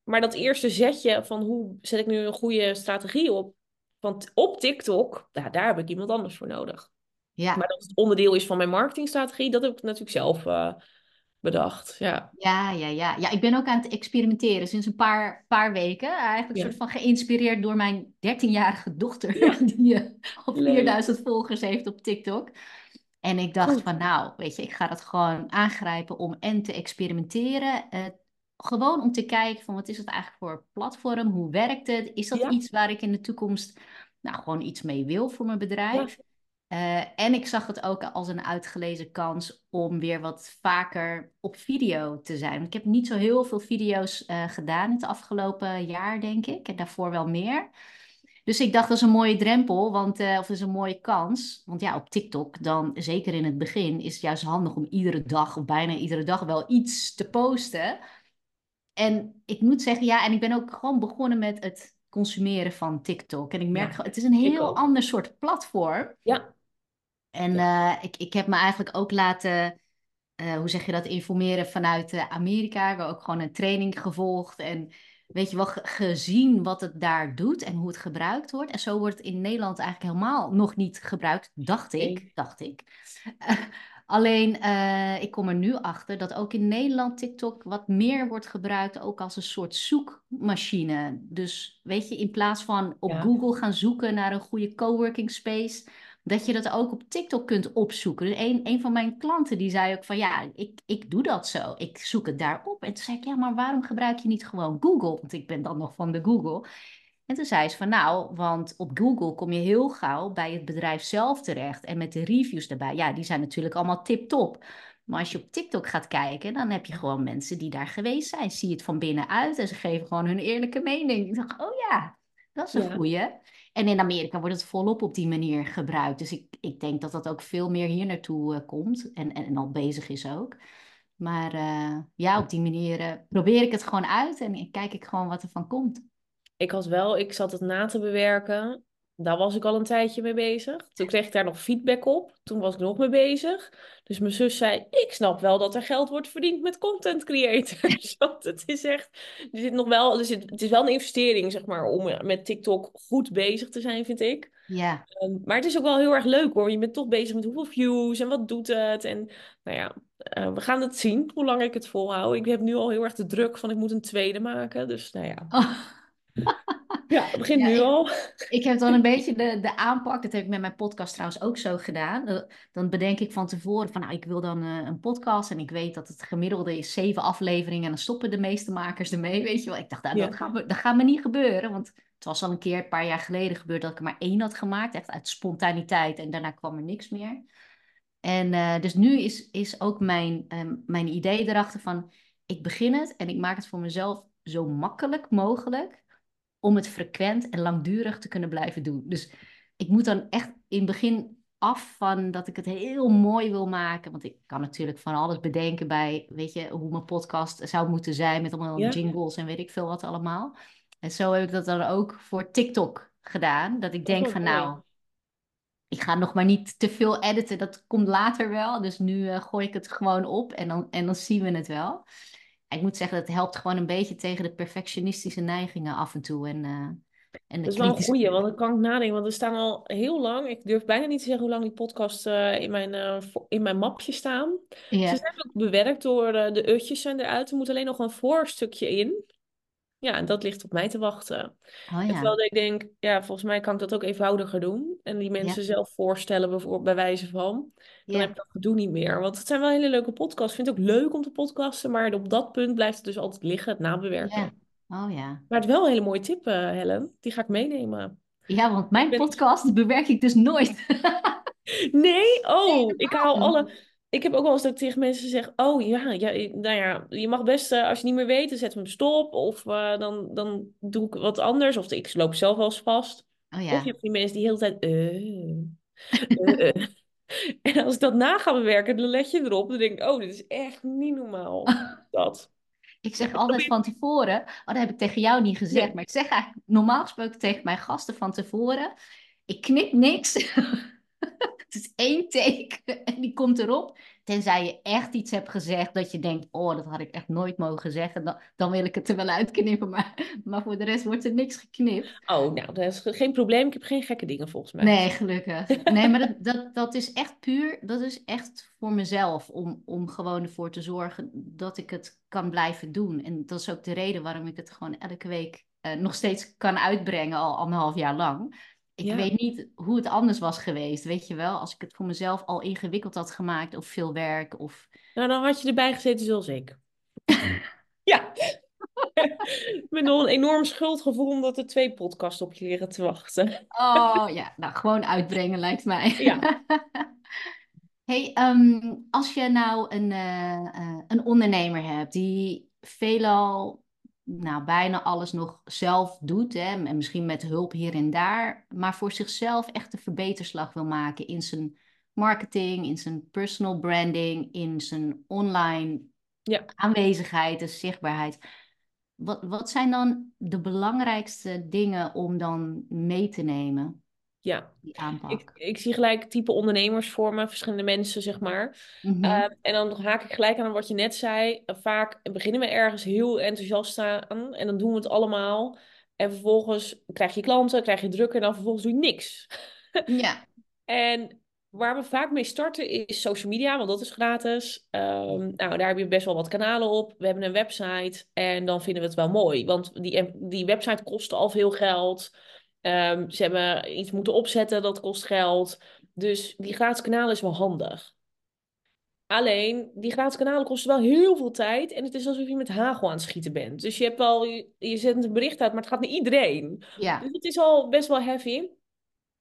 Maar dat eerste zetje van hoe zet ik nu een goede strategie op, want op TikTok, nou, daar heb ik iemand anders voor nodig. Ja. Maar dat het onderdeel is van mijn marketingstrategie, dat heb ik natuurlijk zelf uh, bedacht. Ja. Ja, ja, ja. Ja, ik ben ook aan het experimenteren sinds een paar, paar weken. Eigenlijk Ja. soort van geïnspireerd door mijn 13-jarige dochter, Ja. die uh, al Leuk. 4000 volgers heeft op TikTok. En ik dacht van, nou, weet je, ik ga dat gewoon aangrijpen om en te experimenteren. eh, gewoon om te kijken van, wat is het eigenlijk voor platform? Hoe werkt het? Is dat Ja. iets waar ik in de toekomst nou gewoon iets mee wil voor mijn bedrijf? Uh, en ik zag het ook als een uitgelezen kans om weer wat vaker op video te zijn. Ik heb niet zo heel veel video's uh, gedaan het afgelopen jaar, denk ik. En daarvoor wel meer. Dus ik dacht, dat is een mooie drempel, want, uh, of dat is een mooie kans. Want ja, op TikTok, dan zeker in het begin, is het juist handig om iedere dag, of bijna iedere dag, wel iets te posten. En ik moet zeggen, ja, en ik ben ook gewoon begonnen met het consumeren van TikTok. En ik merk, Ja, het is een heel ander soort platform. Ja. En uh, ik, ik heb me eigenlijk ook laten, uh, hoe zeg je dat, informeren vanuit uh, Amerika. Ik heb ook gewoon een training gevolgd en weet je wel, gezien wat het daar doet en hoe het gebruikt wordt. En zo wordt het in Nederland eigenlijk helemaal nog niet gebruikt, dacht ik. Dacht ik. alleen, uh, ik kom er nu achter dat ook in Nederland TikTok wat meer wordt gebruikt, ook als een soort zoekmachine. Dus weet je, in plaats van op Ja. Google gaan zoeken naar een goede coworking space, dat je dat ook op TikTok kunt opzoeken. Dus een, een van mijn klanten die zei ook van ja, ik, ik doe dat zo. Ik zoek het daarop. En toen zei ik, ja, maar waarom gebruik je niet gewoon Google? Want ik ben dan nog van de Google. En toen zei ze van nou, want op Google kom je heel gauw bij het bedrijf zelf terecht. En met de reviews daarbij, ja, die zijn natuurlijk allemaal tip-top. Maar als je op TikTok gaat kijken, dan heb je gewoon mensen die daar geweest zijn. Zie je het van binnenuit en ze geven gewoon hun eerlijke mening. Ik dacht, oh ja, dat is een Ja. goeie. En in Amerika wordt het volop op die manier gebruikt. Dus ik, ik denk dat dat ook veel meer hier naartoe uh, komt en, en, en al bezig is ook. Maar uh, ja, op die manier uh, probeer ik het gewoon uit en kijk ik gewoon wat er van komt. Ik had wel, ik zat het na te bewerken. Daar was ik al een tijdje mee bezig. Toen kreeg ik daar nog feedback op. Toen was ik nog mee bezig. Dus mijn zus zei: Ik snap wel dat er geld wordt verdiend met content creators. Want het is echt. Er zit nog wel, er zit, het is wel een investering, zeg maar, om met TikTok goed bezig te zijn, vind ik. Ja. Um, maar het is ook wel heel erg leuk hoor. Je bent toch bezig met hoeveel views en wat doet het. En nou ja, uh, we gaan het zien hoe lang ik het volhoud. Ik heb nu al heel erg de druk van ik moet een tweede maken. Dus nou ja. Oh. Ja, het begint nu al. Ik heb dan een beetje de, de aanpak. Dat heb ik met mijn podcast trouwens ook zo gedaan. Dan bedenk ik van tevoren van nou, ik wil dan uh, een podcast. En ik weet dat het gemiddelde is zeven afleveringen. En dan stoppen de meeste makers ermee, weet je wel. Ik dacht, nou, dat, gaat me, dat gaat me niet gebeuren. Want het was al een keer, een paar jaar geleden gebeurd dat ik er maar één had gemaakt. Echt uit spontaniteit. En daarna kwam er niks meer. En uh, dus nu is, is ook mijn, um, mijn idee erachter van... Ik begin het en ik maak het voor mezelf zo makkelijk mogelijk om het frequent en langdurig te kunnen blijven doen. Dus ik moet dan echt in het begin af van dat ik het heel mooi wil maken. Want ik kan natuurlijk van alles bedenken bij, weet je, hoe mijn podcast zou moeten zijn met allemaal jingles en weet ik veel wat allemaal. En zo heb ik dat dan ook voor TikTok gedaan. Dat ik denk van nou, ik ga nog maar niet te veel editen. Dat komt later wel. Dus nu uh, gooi ik het gewoon op en dan, en dan zien we het wel ik moet zeggen, het helpt gewoon een beetje tegen de perfectionistische neigingen af en toe. En, uh, en dat is wel een goeie, want dan kan ik nadenken. Want we staan al heel lang, ik durf bijna niet te zeggen hoe lang die podcast uh, in, mijn, uh, in mijn mapje staan. Ze zijn ook bewerkt door de utjes zijn eruit. Er moet alleen nog een voorstukje in. Ja, en dat ligt op mij te wachten. Oh, ja. Terwijl ik denk, ja, volgens mij kan ik dat ook eenvoudiger doen. En die mensen zelf voorstellen, bijvoorbeeld bij wijze van. Dan heb ik dat gedoe niet meer. Want het zijn wel hele leuke podcasts. Ik vind het ook leuk om te podcasten. Maar op dat punt blijft het dus altijd liggen, het nabewerken. Oh ja. Maar het wel een hele mooie tip, uh, Helen. Die ga ik meenemen. Ja, want mijn podcast bewerk ik dus nooit. nee? Oh, ik haal alle ik heb ook wel eens dat ik tegen mensen zeg: Oh ja, ja nou ja, je mag best, uh, als je niet meer weet, dan zet hem stop. Of uh, dan, dan doe ik wat anders. Of ik loop zelf wel eens vast. Oh, ja. Of je hebt die mensen die heel de hele tijd. Uh, en als ik dat na ga bewerken, dan let je erop. Dan denk ik: Oh, dit is echt niet normaal. dat. Ik zeg altijd van tevoren, oh, dat heb ik tegen jou niet gezegd, maar ik zeg eigenlijk normaal gesproken tegen mijn gasten van tevoren: Ik knip niks. het is één take en die komt erop. Tenzij je echt iets hebt gezegd dat je denkt, oh, dat had ik echt nooit mogen zeggen. Dan, dan wil ik het er wel uitknippen, maar, maar voor de rest wordt er niks geknipt. Oh, nou, dat is geen probleem. Ik heb geen gekke dingen volgens mij. Nee, gelukkig. Nee, maar dat, dat, dat is echt puur, dat is echt voor mezelf. Om, om gewoon ervoor te zorgen dat ik het kan blijven doen. En dat is ook de reden waarom ik het gewoon elke week uh, nog steeds kan uitbrengen, al anderhalf jaar lang. Ik weet niet hoe het anders was geweest, weet je wel. Als ik het voor mezelf al ingewikkeld had gemaakt of veel werk of... Nou, dan had je erbij gezeten zoals ik. ja. Met nog een enorm schuldgevoel omdat er twee podcasts op je liggen te wachten. oh ja, nou gewoon uitbrengen lijkt mij. Ja. hey, um, als je nou een, uh, een ondernemer hebt die veelal nou, bijna alles nog zelf doet. Hè, en misschien met hulp hier en daar. Maar voor zichzelf echt een verbeterslag wil maken in zijn marketing, in zijn personal branding, in zijn online ja. aanwezigheid en zichtbaarheid. Wat, wat zijn dan de belangrijkste dingen om dan mee te nemen? Ja, Ik, ik zie gelijk type ondernemers voor me, verschillende mensen, zeg maar. Mhm. Ehm, en dan haak ik gelijk aan wat je net zei. vaak beginnen we ergens heel enthousiast aan en dan doen we het allemaal. En vervolgens krijg je klanten, krijg je druk en dan vervolgens doe je niks. Ja. en waar we vaak mee starten is social media, want dat is gratis. Um, nou, daar heb je best wel wat kanalen op. We hebben een website en dan vinden we het wel mooi. Want die, die website kost al veel geld. Um, ze hebben iets moeten opzetten, dat kost geld. Dus die gratis kanalen is wel handig. Alleen, die gratis kanalen kosten wel heel veel tijd. En het is alsof je met hagel aan het schieten bent. Dus je hebt wel, je, een bericht uit, maar het gaat naar iedereen. Ja. Dus het is al best wel heavy.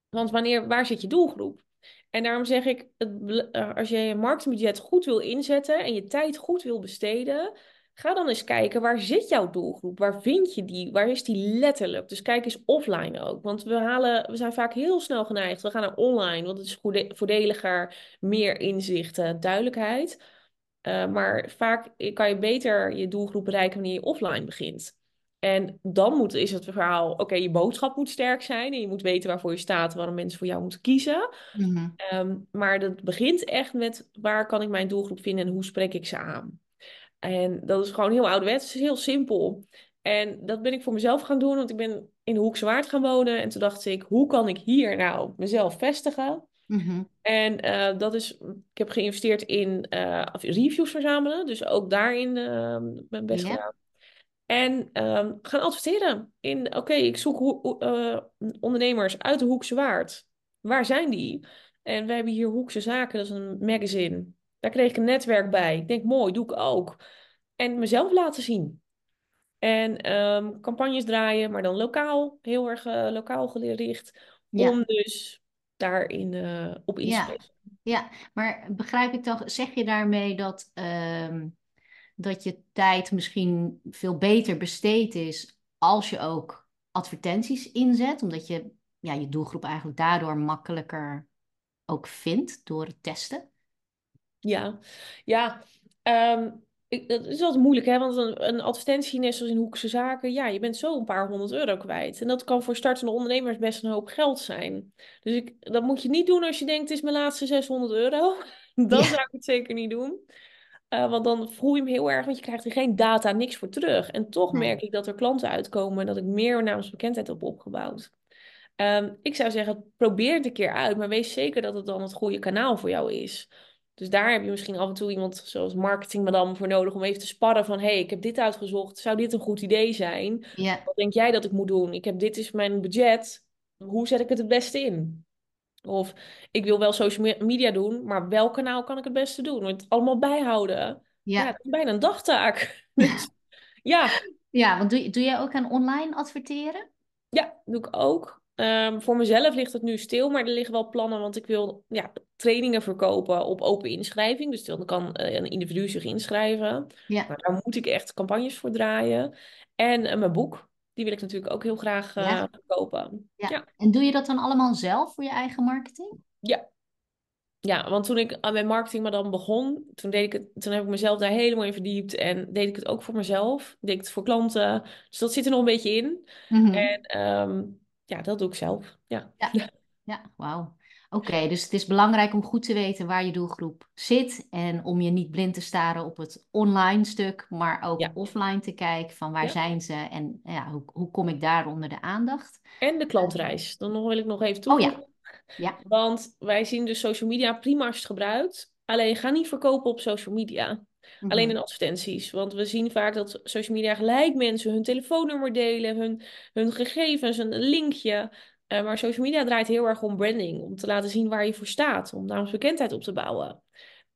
Want wanneer, waar zit je doelgroep? En daarom zeg ik, het, eh, als je je marketingbudget goed wil inzetten en je tijd goed wil besteden, Ga dan eens kijken, waar zit jouw doelgroep? Waar vind je die? Waar is die letterlijk? Dus kijk eens offline ook. Want we, halen, we zijn vaak heel snel geneigd. We gaan naar online, want het is voordeliger, meer inzichten, duidelijkheid. Uh, maar vaak kan je beter je doelgroep bereiken wanneer je offline begint. En dan moet, is het verhaal, oké, je boodschap moet sterk zijn en je moet weten waarvoor je staat, waarom mensen voor jou moeten kiezen. Mhm. Ehm, maar dat begint echt met waar kan ik mijn doelgroep vinden en hoe spreek ik ze aan. En dat is gewoon heel ouderwets, het is heel simpel. En dat ben ik voor mezelf gaan doen, want ik ben in de Hoekse Waard gaan wonen. En toen dacht ik, hoe kan ik hier nou mezelf vestigen? Mhm. En uh, dat is, ik heb geïnvesteerd in uh, reviews verzamelen. Dus ook daarin uh, mijn best gedaan. En um, gaan adverteren in, oké, ik zoek ondernemers uit de Hoekse Waard. Waar zijn die? En we hebben hier Hoekse Zaken, dat is een magazine. Daar kreeg ik een netwerk bij. Ik denk, mooi, doe ik ook. En mezelf laten zien. En um, campagnes draaien, maar dan lokaal, heel erg uh, lokaal gericht. Ja. Om dus daarin uh, op in te Ja. Ja, maar begrijp ik toch, zeg je daarmee dat, ehm, dat je tijd misschien veel beter besteed is als je ook advertenties inzet, omdat je ja, je doelgroep eigenlijk daardoor makkelijker ook vindt door het testen? Ja, ja. ehm, ik, dat is altijd moeilijk, hè? Want een, een advertentie, net zoals in Hoekse Zaken, ja, je bent zo een paar honderd euro kwijt. En dat kan voor startende ondernemers best een hoop geld zijn. Dus ik, dat moet je niet doen als je denkt, het is mijn laatste 600 euro. Dan Ja. zou ik het zeker niet doen. Eh, want dan voel je hem heel erg, want je krijgt er geen data, niks voor terug. En toch Nee. merk ik dat er klanten uitkomen en dat ik meer naamsbekendheid heb opgebouwd. Ehm, ik zou zeggen, probeer het een keer uit, maar wees zeker dat het dan het goede kanaal voor jou is. Dus daar heb je misschien af en toe iemand zoals marketingmadam voor nodig om even te sparren van, hé, hey, ik heb dit uitgezocht, zou dit een goed idee zijn? Ja, Wat denk jij dat ik moet doen? Ik heb dit is mijn budget, hoe zet ik het het beste in? Of ik wil wel social me- media doen, maar welk kanaal kan ik het beste doen? Want het allemaal bijhouden, ja, ja. dat is bijna een dagtaak. Dus, ja, Ja, want doe, doe jij ook aan online adverteren? Ja, doe ik ook. Ehm, voor mezelf ligt het nu stil, maar er liggen wel plannen, want ik wil ja, trainingen verkopen op open inschrijving. Dus dan kan eh, een individu zich inschrijven. Ja, Maar daar moet ik echt campagnes voor draaien. En eh, mijn boek, die wil ik natuurlijk ook heel graag eh, Ja. verkopen. ja. Ja. En doe je dat dan allemaal zelf voor je eigen marketing? Ja. Ja, want toen ik aan mijn marketing maar dan begon, toen, deed ik het, toen heb ik mezelf daar helemaal in verdiept. En deed ik het ook voor mezelf. Deed ik het voor klanten. Dus dat zit er nog een beetje in. Mhm. En ehm, ja, dat doe ik zelf. Ja. Ja, ja, wauw. Oké, dus het is belangrijk om goed te weten waar je doelgroep zit en om je niet blind te staren op het online stuk, maar ook Ja. offline te kijken van waar Ja. zijn ze en ja, hoe, hoe kom ik daar onder de aandacht? En de klantreis. Dan wil ik nog even Oh ja. Ja, Want wij zien dus social media prima als je het gebruikt. Alleen ga niet verkopen op social media. Mhm. Alleen in advertenties. Want we zien vaak dat social media gelijk mensen hun telefoonnummer delen, hun, hun gegevens, een linkje. Eh, maar social media draait heel erg om branding. Om te laten zien waar je voor staat. Om naamsbekendheid op te bouwen.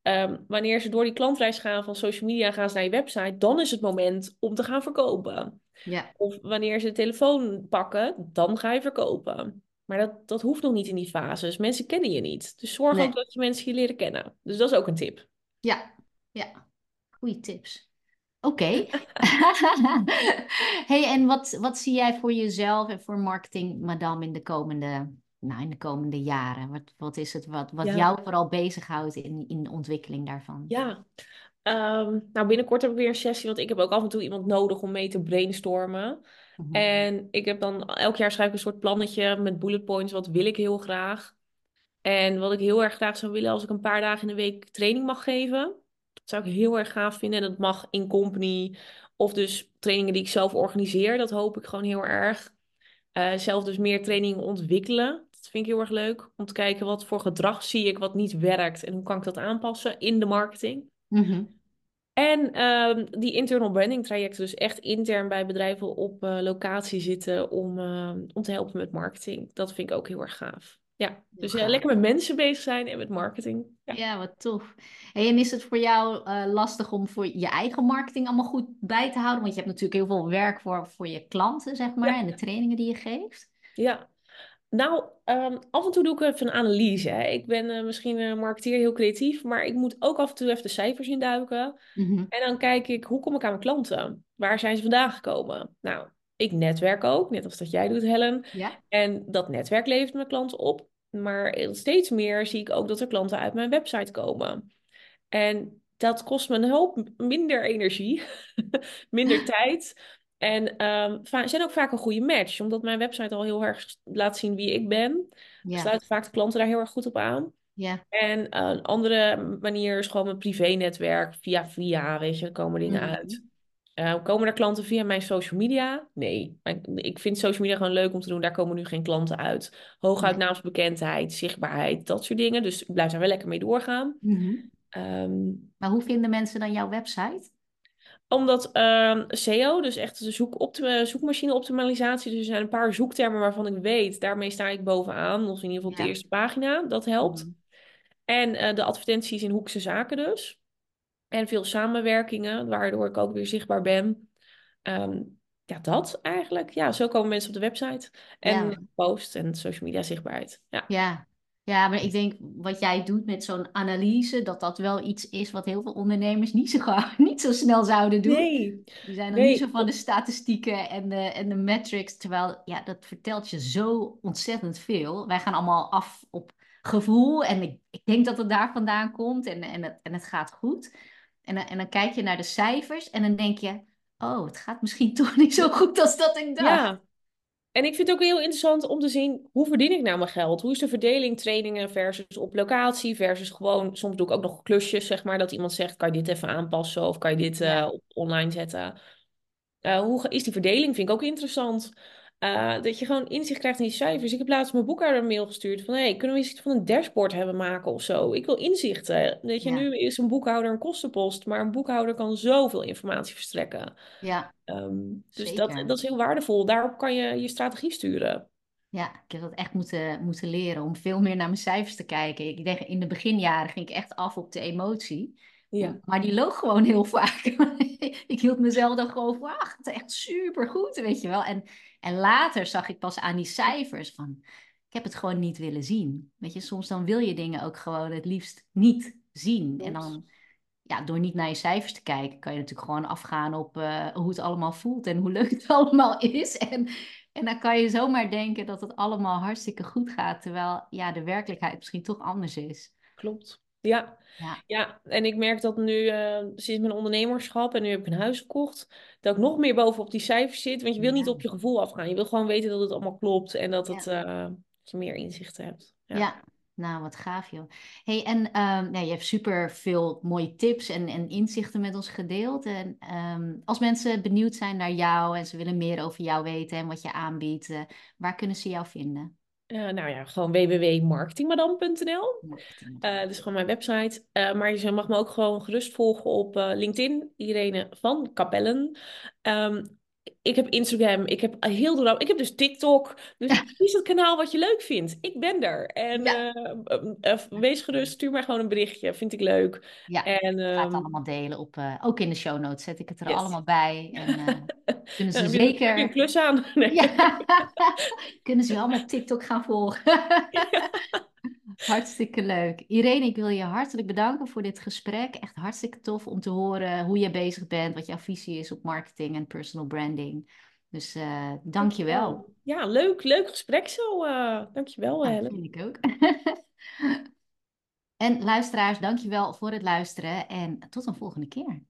Ehm, wanneer ze door die klantreis gaan van social media, gaan ze naar je website. Dan is het moment om te gaan verkopen. ja, Of wanneer ze de telefoon pakken, dan ga je verkopen. Maar dat, dat hoeft nog niet in die fases. Mensen kennen je niet. Dus zorg Nee. ook dat je mensen je leren kennen. Dus dat is ook een tip. ja, ja. Goeie tips. Oké. Hey, en wat, wat zie jij voor jezelf en voor marketing, madame, in de komende, nou, in de komende jaren? Wat, wat is het wat, wat Ja. jou vooral bezighoudt in, in de ontwikkeling daarvan? Ja. Ehm, nou, binnenkort heb ik weer een sessie, want ik heb ook af en toe iemand nodig om mee te brainstormen. Mhm. En ik heb dan elk jaar schrijf ik een soort plannetje met bullet points. Wat wil ik heel graag? En wat ik heel erg graag zou willen als ik een paar dagen in de week training mag geven. Dat zou ik heel erg gaaf vinden. En dat mag in company. Of dus trainingen die ik zelf organiseer. Dat hoop ik gewoon heel erg. Eh, zelf dus meer trainingen ontwikkelen. Dat vind ik heel erg leuk. Om te kijken wat voor gedrag zie ik wat niet werkt. En hoe kan ik dat aanpassen in de marketing. Mhm. En ehm, die internal branding trajecten, dus echt intern bij bedrijven op eh, locatie zitten om, ehm, om te helpen met marketing. Dat vind ik ook heel erg gaaf. Ja, dus gaaf. lekker met mensen bezig zijn en met marketing. Ja. Ja, wat tof. Hey, en is het voor jou eh, lastig om voor je eigen marketing allemaal goed bij te houden? Want je hebt natuurlijk heel veel werk voor, voor je klanten, zeg maar, Ja. en de trainingen die je geeft. Ja. Nou, ehm, af en toe doe ik even een analyse. Hè. Ik ben eh, misschien een marketeer heel creatief, maar ik moet ook af en toe even de cijfers induiken. Mhm. En dan kijk ik, hoe kom ik aan mijn klanten? Waar zijn ze vandaan gekomen? Nou, ik netwerk ook, net als dat jij doet, Helen. Ja. En dat netwerk levert mijn klanten op. Maar steeds meer zie ik ook dat er klanten uit mijn website komen. En dat kost me een hoop minder energie, minder tijd. En um, zijn ook vaak een goede match, omdat mijn website al heel erg laat zien wie ik ben. Ja. Sluiten vaak de klanten daar heel erg goed op aan. Ja. En een andere manier is gewoon mijn privé-netwerk. Via via, weet je, komen dingen mhm. uit. Uh, komen er klanten via mijn social media? Nee. Ik vind social media gewoon leuk om te doen. Daar komen nu geen klanten uit. Hooguit naamsbekendheid, zichtbaarheid, dat soort dingen. Dus ik blijf daar wel lekker mee doorgaan. Mm maar hoe vinden mensen dan jouw website? Omdat uh, SEO, dus echt de zoek zoekmachine optimalisatie, dus er zijn een paar zoektermen waarvan ik weet, daarmee sta ik bovenaan, of in ieder geval op de eerste pagina, dat helpt. Mhm. En uh, de advertenties in Hoekse Zaken dus. En veel samenwerkingen, waardoor ik ook weer zichtbaar ben. Um, ja, dat eigenlijk. Ja, zo komen mensen op de website. En ja. post en social media zichtbaarheid. Ja. ja, ja, maar ik denk wat jij doet met zo'n analyse, dat dat wel iets is wat heel veel ondernemers niet zo, niet zo snel zouden doen. Nee. Die zijn nog niet zo van de statistieken en de, en de metrics, terwijl ja, dat vertelt je zo ontzettend veel. Wij gaan allemaal af op gevoel en ik, ik denk dat het daar vandaan komt en, en, het, en het gaat goed. En, en dan kijk je naar de cijfers en dan denk je, oh, het gaat misschien toch niet zo goed als dat ik dacht. Ja. En ik vind het ook heel interessant om te zien hoe verdien ik nou mijn geld? Hoe is de verdeling trainingen versus op locatie versus gewoon, soms doe ik ook nog klusjes, zeg maar, dat iemand zegt, kan je dit even aanpassen of kan je dit uh, op online zetten? Uh, hoe is die verdeling? Vind ik ook interessant. Uh, dat je gewoon inzicht krijgt in die cijfers. Ik heb laatst mijn boekhouder een mail gestuurd van... hey, kunnen we iets van een dashboard hebben maken of zo? Ik wil inzichten. Weet je, nu is een boekhouder een kostenpost... maar een boekhouder kan zoveel informatie verstrekken. Ja, um, Dus dat, dat is heel waardevol. Daarop kan je je strategie sturen. Ja, ik heb dat echt moeten, moeten leren om veel meer naar mijn cijfers te kijken. Ik denk, in de beginjaren ging ik echt af op de emotie... Ja. Maar die loog gewoon heel vaak. ik hield mezelf dan gewoon voor, ach, het is echt supergoed, weet je wel. En, en later zag ik pas aan die cijfers van, ik heb het gewoon niet willen zien. Weet je, soms dan wil je dingen ook gewoon het liefst niet zien. En dan, ja, door niet naar je cijfers te kijken, kan je natuurlijk gewoon afgaan op uh, hoe het allemaal voelt en hoe leuk het allemaal is. En, en dan kan je zomaar denken dat het allemaal hartstikke goed gaat, terwijl ja, de werkelijkheid misschien toch anders is. Klopt. Ja. ja. Ja. en ik merk dat nu uh, sinds mijn ondernemerschap en nu heb ik een huis gekocht, dat ik nog meer bovenop die cijfers zit. Want je wil niet op je gevoel afgaan. Je wil gewoon weten dat het allemaal klopt en dat, het, uh, je meer inzichten hebt. Ja. Nou, wat gaaf joh. Hey, en um, nee, je hebt super veel mooie tips en, en inzichten met ons gedeeld. En um, als mensen benieuwd zijn naar jou en ze willen meer over jou weten en wat je aanbiedt, uh, waar kunnen ze jou vinden? Uh, nou ja, gewoon www.marketingmadam.nl. Uh, dus gewoon mijn website. Uh, maar je mag me ook gewoon gerust volgen op LinkedIn. Irene van Kapellen. Um, ik heb Instagram, ik heb heel veel. Ik heb dus TikTok. Dus kies het kanaal wat je leuk vindt. Ik ben er. En ja. wees gerust, stuur mij gewoon een berichtje. Vind ik leuk. Ja, en, um... ga het ehm, allemaal delen. Op, ook in de show notes zet ik het er allemaal bij. En, kunnen ze zeker... Heb je een klus aan? Nee. Ja. kunnen ze allemaal TikTok gaan volgen. Hartstikke leuk. Irene, ik wil je hartelijk bedanken voor dit gesprek. Echt hartstikke tof om te horen hoe je bezig bent, wat jouw visie is op marketing en personal branding. Dus uh, dank je wel. Ja, leuk, leuk gesprek zo. Uh, dank je wel, ja, vind ik ook. en luisteraars, dank je wel voor het luisteren en tot een volgende keer.